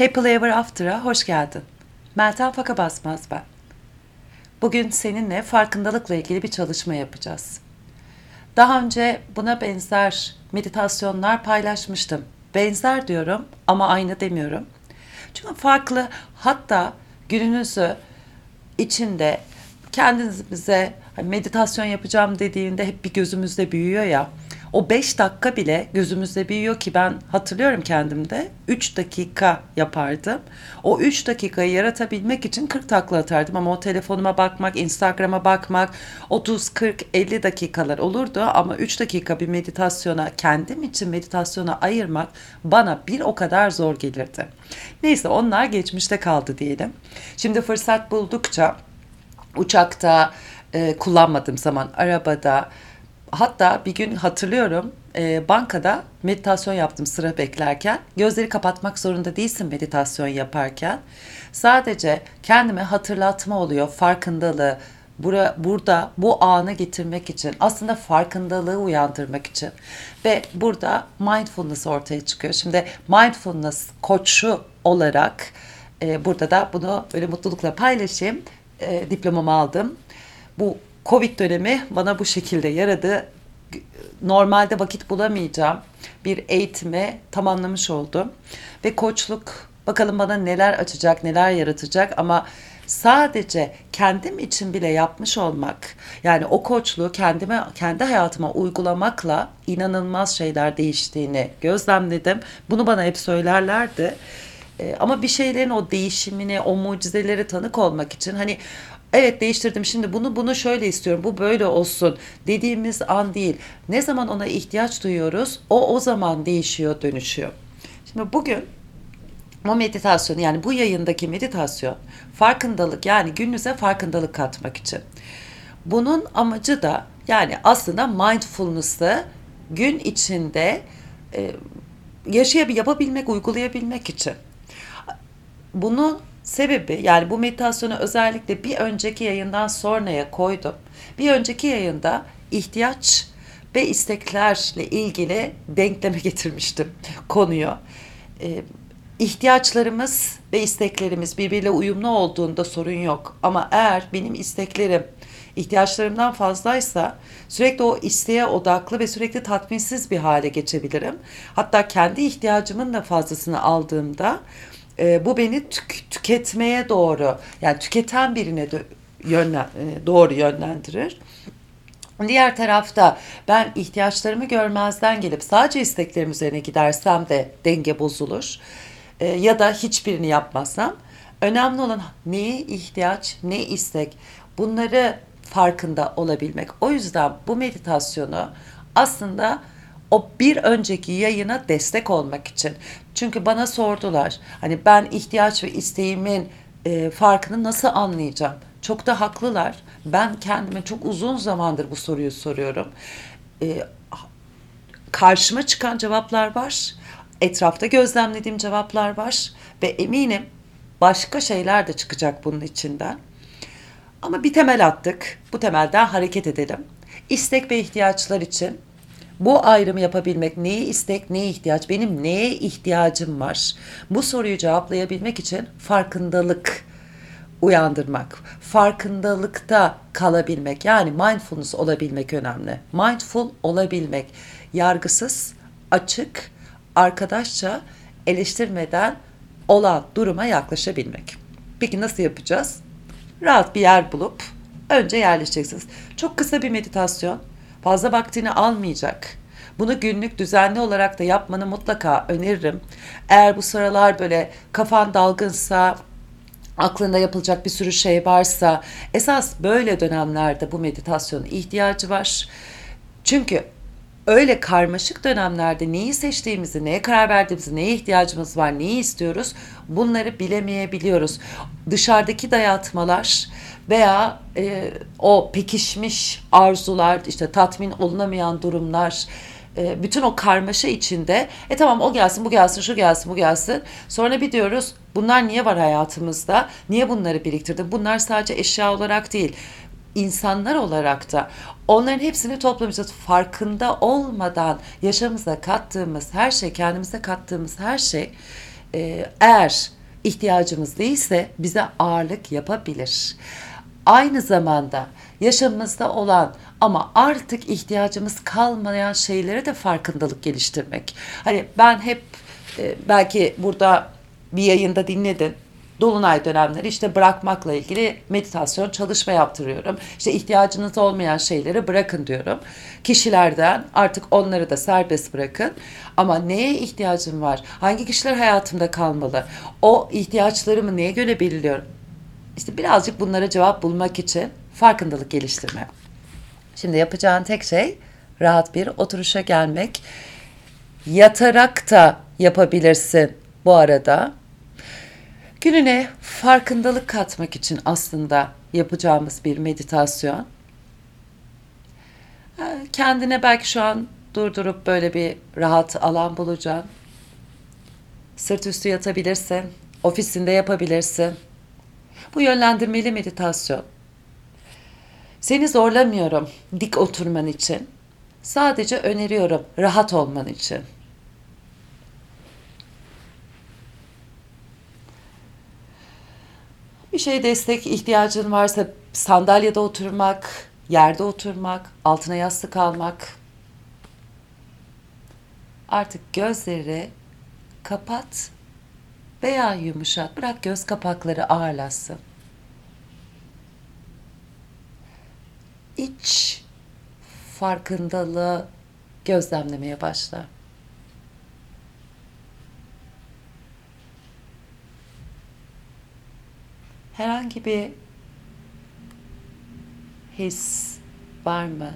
Happily Ever After'a hoş geldin. Meltem Faka Basmaz ben. Bugün seninle farkındalıkla ilgili bir çalışma yapacağız. Daha önce buna benzer meditasyonlar paylaşmıştım. Benzer diyorum ama aynı demiyorum. Çünkü farklı hatta gününüzü içinde kendinize meditasyon yapacağım dediğinde hep bir gözümüzde büyüyor ya. O 5 dakika bile gözümüzde büyüyor ki ben hatırlıyorum kendimde 3 dakika yapardım. O 3 dakikayı yaratabilmek için 40 takla atardım ama o telefonuma bakmak, Instagram'a bakmak 30, 40, 50 dakikalar olurdu ama 3 dakika bir meditasyona, kendim için meditasyona ayırmak bana bir o kadar zor gelirdi. Neyse onlar geçmişte kaldı diyelim. Şimdi fırsat buldukça uçakta e, kullanmadığım zaman arabada hatta bir gün hatırlıyorum e, bankada meditasyon yaptım sıra beklerken. Gözleri kapatmak zorunda değilsin meditasyon yaparken. Sadece kendime hatırlatma oluyor farkındalığı. Bura, burada bu anı getirmek için aslında farkındalığı uyandırmak için ve burada mindfulness ortaya çıkıyor. Şimdi mindfulness koçu olarak e, burada da bunu böyle mutlulukla paylaşayım. E, diplomamı aldım. Bu Covid dönemi bana bu şekilde yaradı. Normalde vakit bulamayacağım bir eğitimi tamamlamış oldum. Ve koçluk bakalım bana neler açacak, neler yaratacak ama sadece kendim için bile yapmış olmak yani o koçluğu kendime kendi hayatıma uygulamakla inanılmaz şeyler değiştiğini gözlemledim. Bunu bana hep söylerlerdi. Ee, ama bir şeylerin o değişimini, o mucizeleri tanık olmak için hani evet değiştirdim şimdi bunu bunu şöyle istiyorum bu böyle olsun dediğimiz an değil. Ne zaman ona ihtiyaç duyuyoruz o o zaman değişiyor dönüşüyor. Şimdi bugün o meditasyon yani bu yayındaki meditasyon farkındalık yani gününüze farkındalık katmak için. Bunun amacı da yani aslında mindfulness'ı gün içinde e, yaşayabil, yapabilmek, uygulayabilmek için. Bunun sebebi yani bu meditasyonu özellikle bir önceki yayından sonraya koydum. Bir önceki yayında ihtiyaç ve isteklerle ilgili denkleme getirmiştim konuyu. Ee, ihtiyaçlarımız ve isteklerimiz birbiriyle uyumlu olduğunda sorun yok. Ama eğer benim isteklerim ihtiyaçlarımdan fazlaysa sürekli o isteğe odaklı ve sürekli tatminsiz bir hale geçebilirim. Hatta kendi ihtiyacımın da fazlasını aldığımda e, bu beni tük, tüketmeye doğru yani tüketen birine de yönlen, e, doğru yönlendirir. Diğer tarafta ben ihtiyaçlarımı görmezden gelip sadece isteklerim üzerine gidersem de denge bozulur. E, ya da hiçbirini yapmazsam önemli olan neye ihtiyaç, ne istek bunları farkında olabilmek. O yüzden bu meditasyonu aslında o bir önceki yayına destek olmak için. Çünkü bana sordular hani ben ihtiyaç ve isteğimin e, farkını nasıl anlayacağım? Çok da haklılar. Ben kendime çok uzun zamandır bu soruyu soruyorum. E, karşıma çıkan cevaplar var. Etrafta gözlemlediğim cevaplar var ve eminim başka şeyler de çıkacak bunun içinden. Ama bir temel attık. Bu temelden hareket edelim. İstek ve ihtiyaçlar için bu ayrımı yapabilmek, neyi istek, neye ihtiyaç, benim neye ihtiyacım var? Bu soruyu cevaplayabilmek için farkındalık uyandırmak, farkındalıkta kalabilmek yani mindfulness olabilmek önemli. Mindful olabilmek, yargısız, açık, arkadaşça eleştirmeden olan duruma yaklaşabilmek. Peki nasıl yapacağız? Rahat bir yer bulup önce yerleşeceksiniz. Çok kısa bir meditasyon fazla vaktini almayacak. Bunu günlük düzenli olarak da yapmanı mutlaka öneririm. Eğer bu sıralar böyle kafan dalgınsa, aklında yapılacak bir sürü şey varsa esas böyle dönemlerde bu meditasyonun ihtiyacı var. Çünkü öyle karmaşık dönemlerde neyi seçtiğimizi, neye karar verdiğimizi, neye ihtiyacımız var, neyi istiyoruz bunları bilemeyebiliyoruz. Dışarıdaki dayatmalar veya e, o pekişmiş arzular, işte tatmin olunamayan durumlar, e, bütün o karmaşa içinde e tamam o gelsin, bu gelsin, şu gelsin, bu gelsin. Sonra bir diyoruz bunlar niye var hayatımızda? Niye bunları biriktirdim? Bunlar sadece eşya olarak değil insanlar olarak da onların hepsini toplamışız. Farkında olmadan yaşamımıza kattığımız her şey, kendimize kattığımız her şey e, eğer ihtiyacımız değilse bize ağırlık yapabilir. Aynı zamanda yaşamımızda olan ama artık ihtiyacımız kalmayan şeylere de farkındalık geliştirmek. Hani ben hep e, belki burada bir yayında dinledin. Dolunay dönemleri işte bırakmakla ilgili meditasyon çalışma yaptırıyorum. İşte ihtiyacınız olmayan şeyleri bırakın diyorum. Kişilerden artık onları da serbest bırakın. Ama neye ihtiyacım var? Hangi kişiler hayatımda kalmalı? O ihtiyaçlarımı neye göre belirliyorum? İşte birazcık bunlara cevap bulmak için farkındalık geliştirme. Şimdi yapacağın tek şey rahat bir oturuşa gelmek. Yatarak da yapabilirsin bu arada. Gününe farkındalık katmak için aslında yapacağımız bir meditasyon. Kendine belki şu an durdurup böyle bir rahat alan bulacaksın. Sırt üstü yatabilirsin, ofisinde yapabilirsin. Bu yönlendirmeli meditasyon. Seni zorlamıyorum dik oturman için. Sadece öneriyorum rahat olman için. Bir şey destek ihtiyacın varsa sandalyede oturmak, yerde oturmak, altına yastık almak. Artık gözleri kapat veya yumuşat. Bırak göz kapakları ağırlasın. İç farkındalığı gözlemlemeye başla. Herhangi bir his var mı?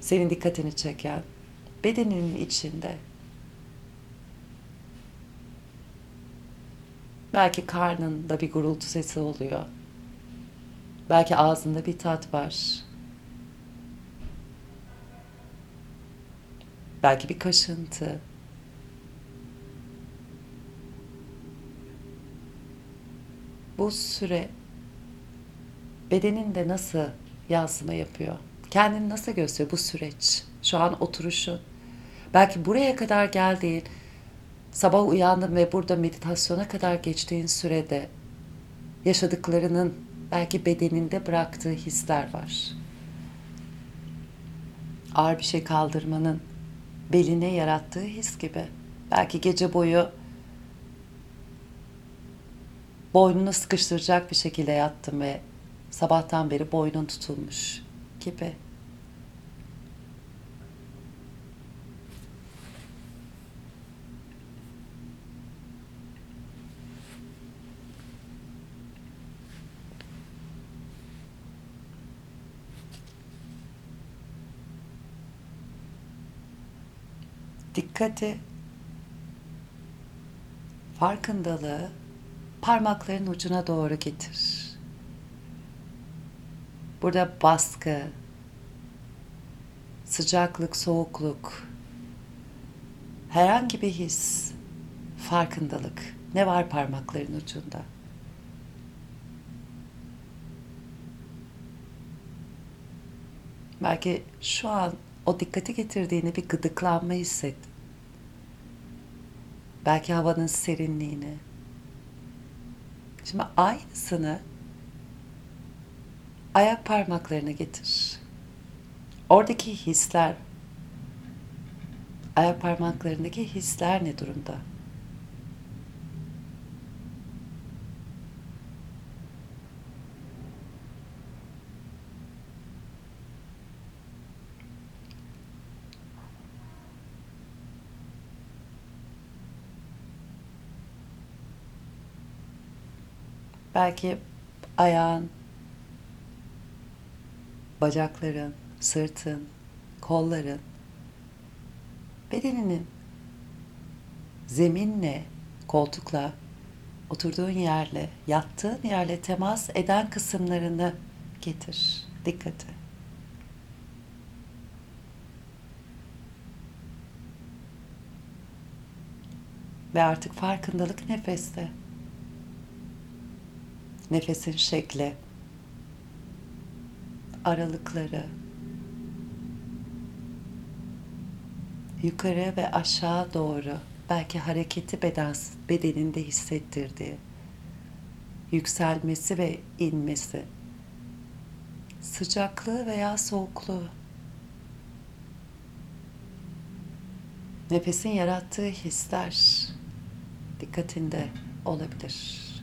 Senin dikkatini çeken bedeninin içinde. Belki karnında bir gurultu sesi oluyor. Belki ağzında bir tat var. Belki bir kaşıntı. Bu süre bedeninde nasıl yansıma yapıyor? Kendini nasıl gösteriyor bu süreç? Şu an oturuşun. Belki buraya kadar geldiğin, sabah uyandın ve burada meditasyona kadar geçtiğin sürede yaşadıklarının belki bedeninde bıraktığı hisler var. Ağır bir şey kaldırmanın beline yarattığı his gibi. Belki gece boyu boynunu sıkıştıracak bir şekilde yattım ve sabahtan beri boynun tutulmuş gibi. Dikkati, farkındalığı parmakların ucuna doğru getir. Burada baskı, sıcaklık, soğukluk, herhangi bir his, farkındalık ne var parmakların ucunda? Belki şu an o dikkati getirdiğini bir gıdıklanma hisset. Belki havanın serinliğini. Şimdi aynısını ayak parmaklarına getir. Oradaki hisler, ayak parmaklarındaki hisler ne durumda? Belki ayağın, bacakların, sırtın, kolların, bedeninin zeminle, koltukla, oturduğun yerle, yattığın yerle temas eden kısımlarını getir. Dikkati. Ve artık farkındalık nefeste nefesin şekli, aralıkları, yukarı ve aşağı doğru belki hareketi beden, bedeninde hissettirdiği, yükselmesi ve inmesi, sıcaklığı veya soğukluğu, nefesin yarattığı hisler dikkatinde olabilir.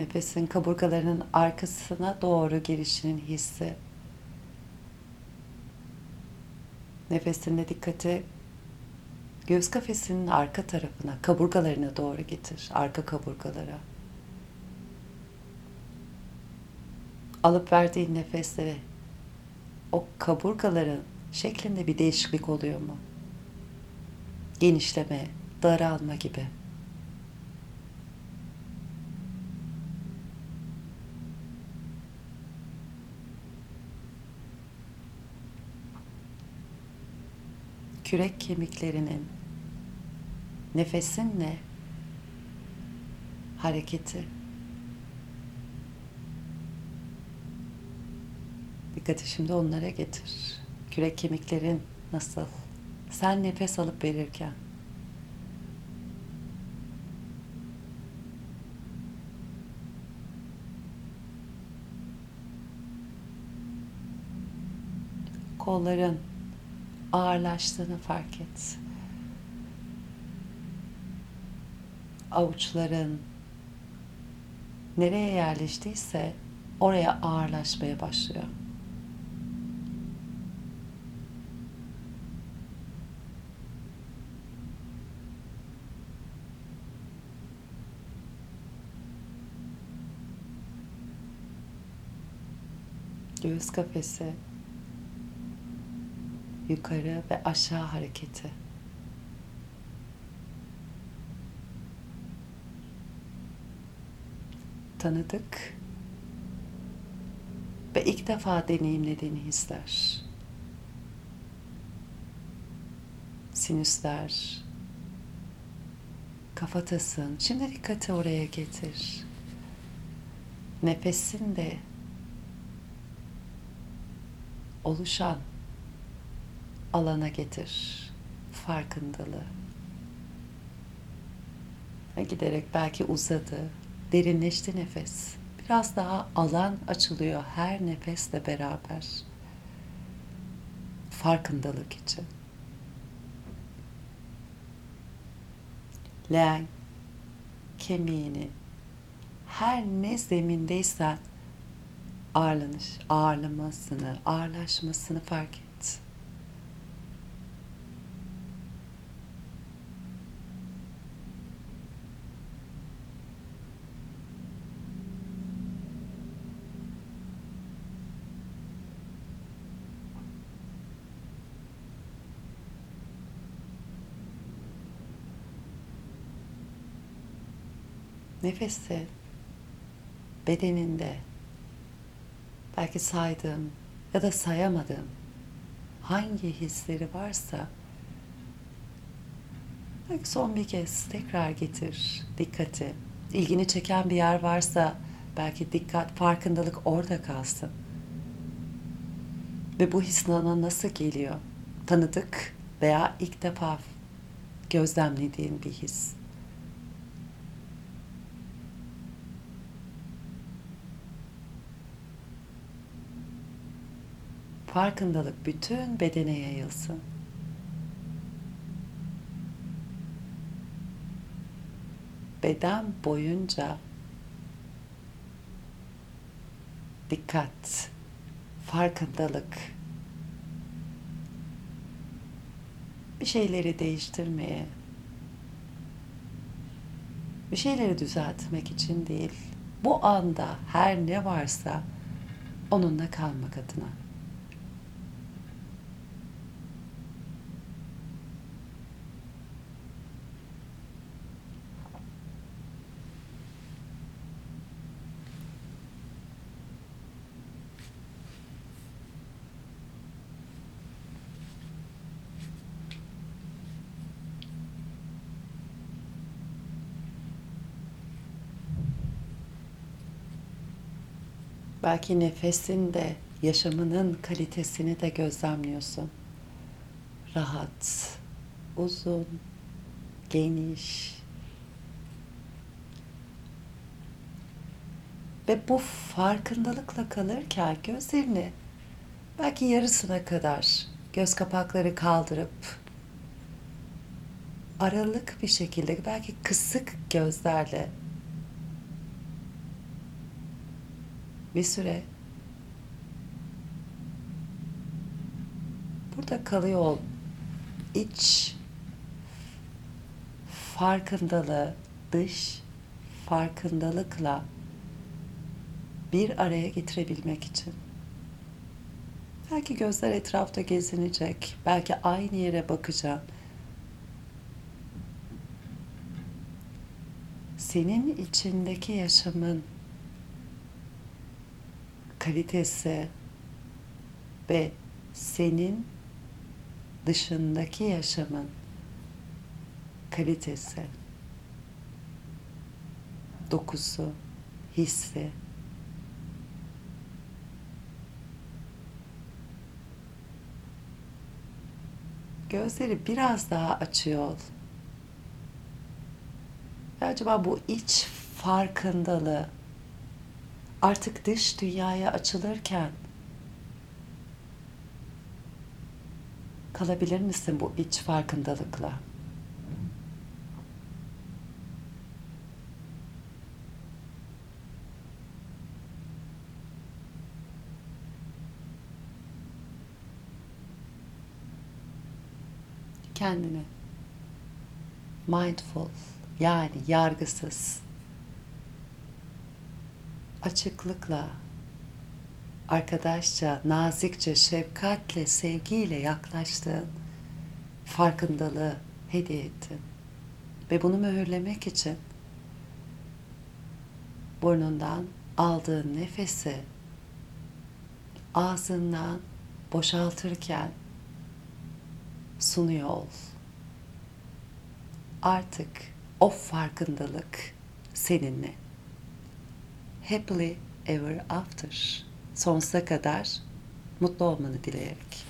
Nefesin kaburgalarının arkasına doğru girişinin hissi. Nefesinde dikkati göğüs kafesinin arka tarafına, kaburgalarına doğru getir, arka kaburgalara. Alıp verdiğin nefeste o kaburgaların şeklinde bir değişiklik oluyor mu? Genişleme, daralma gibi. Kürek kemiklerinin nefesinle hareketi. Dikkati şimdi onlara getir. Kürek kemiklerin nasıl? Sen nefes alıp verirken. Kolların ağırlaştığını fark et. Avuçların nereye yerleştiyse oraya ağırlaşmaya başlıyor. Göğüs kafesi yukarı ve aşağı hareketi. Tanıdık ve ilk defa deneyimlediğini hisler. Sinüsler, kafatasın. Şimdi dikkati oraya getir. Nefesin de oluşan alana getir farkındalığı. Giderek belki uzadı, derinleşti nefes. Biraz daha alan açılıyor her nefesle beraber. Farkındalık için. Leğen kemiğini her ne zemindeysen ağırlanış, ağırlamasını, ağırlaşmasını fark et. Nefesi bedeninde belki saydığım ya da sayamadığım hangi hisleri varsa belki son bir kez tekrar getir dikkati. İlgini çeken bir yer varsa belki dikkat, farkındalık orada kalsın. Ve bu his sana nasıl geliyor? Tanıdık veya ilk defa gözlemlediğin bir his. Farkındalık bütün bedene yayılsın. Beden boyunca dikkat, farkındalık bir şeyleri değiştirmeye, bir şeyleri düzeltmek için değil, bu anda her ne varsa onunla kalmak adına. Belki nefesin de yaşamının kalitesini de gözlemliyorsun. Rahat, uzun, geniş. Ve bu farkındalıkla kalırken gözlerini belki yarısına kadar göz kapakları kaldırıp aralık bir şekilde belki kısık gözlerle bir süre burada kalıyor ol. İç farkındalığı dış farkındalıkla bir araya getirebilmek için. Belki gözler etrafta gezinecek, belki aynı yere bakacağım. Senin içindeki yaşamın kalitesi ve senin dışındaki yaşamın kalitesi, dokusu, hissi, gözleri biraz daha açıyor ol. Acaba bu iç farkındalığı artık dış dünyaya açılırken kalabilir misin bu iç farkındalıkla? Kendini mindful yani yargısız açıklıkla arkadaşça, nazikçe, şefkatle, sevgiyle yaklaştığın farkındalığı hediye ettin. Ve bunu mühürlemek için burnundan aldığın nefesi ağzından boşaltırken sunuyor ol. Artık o farkındalık seninle. Happily ever after. Sonsuza kadar mutlu olmanı dileyerek.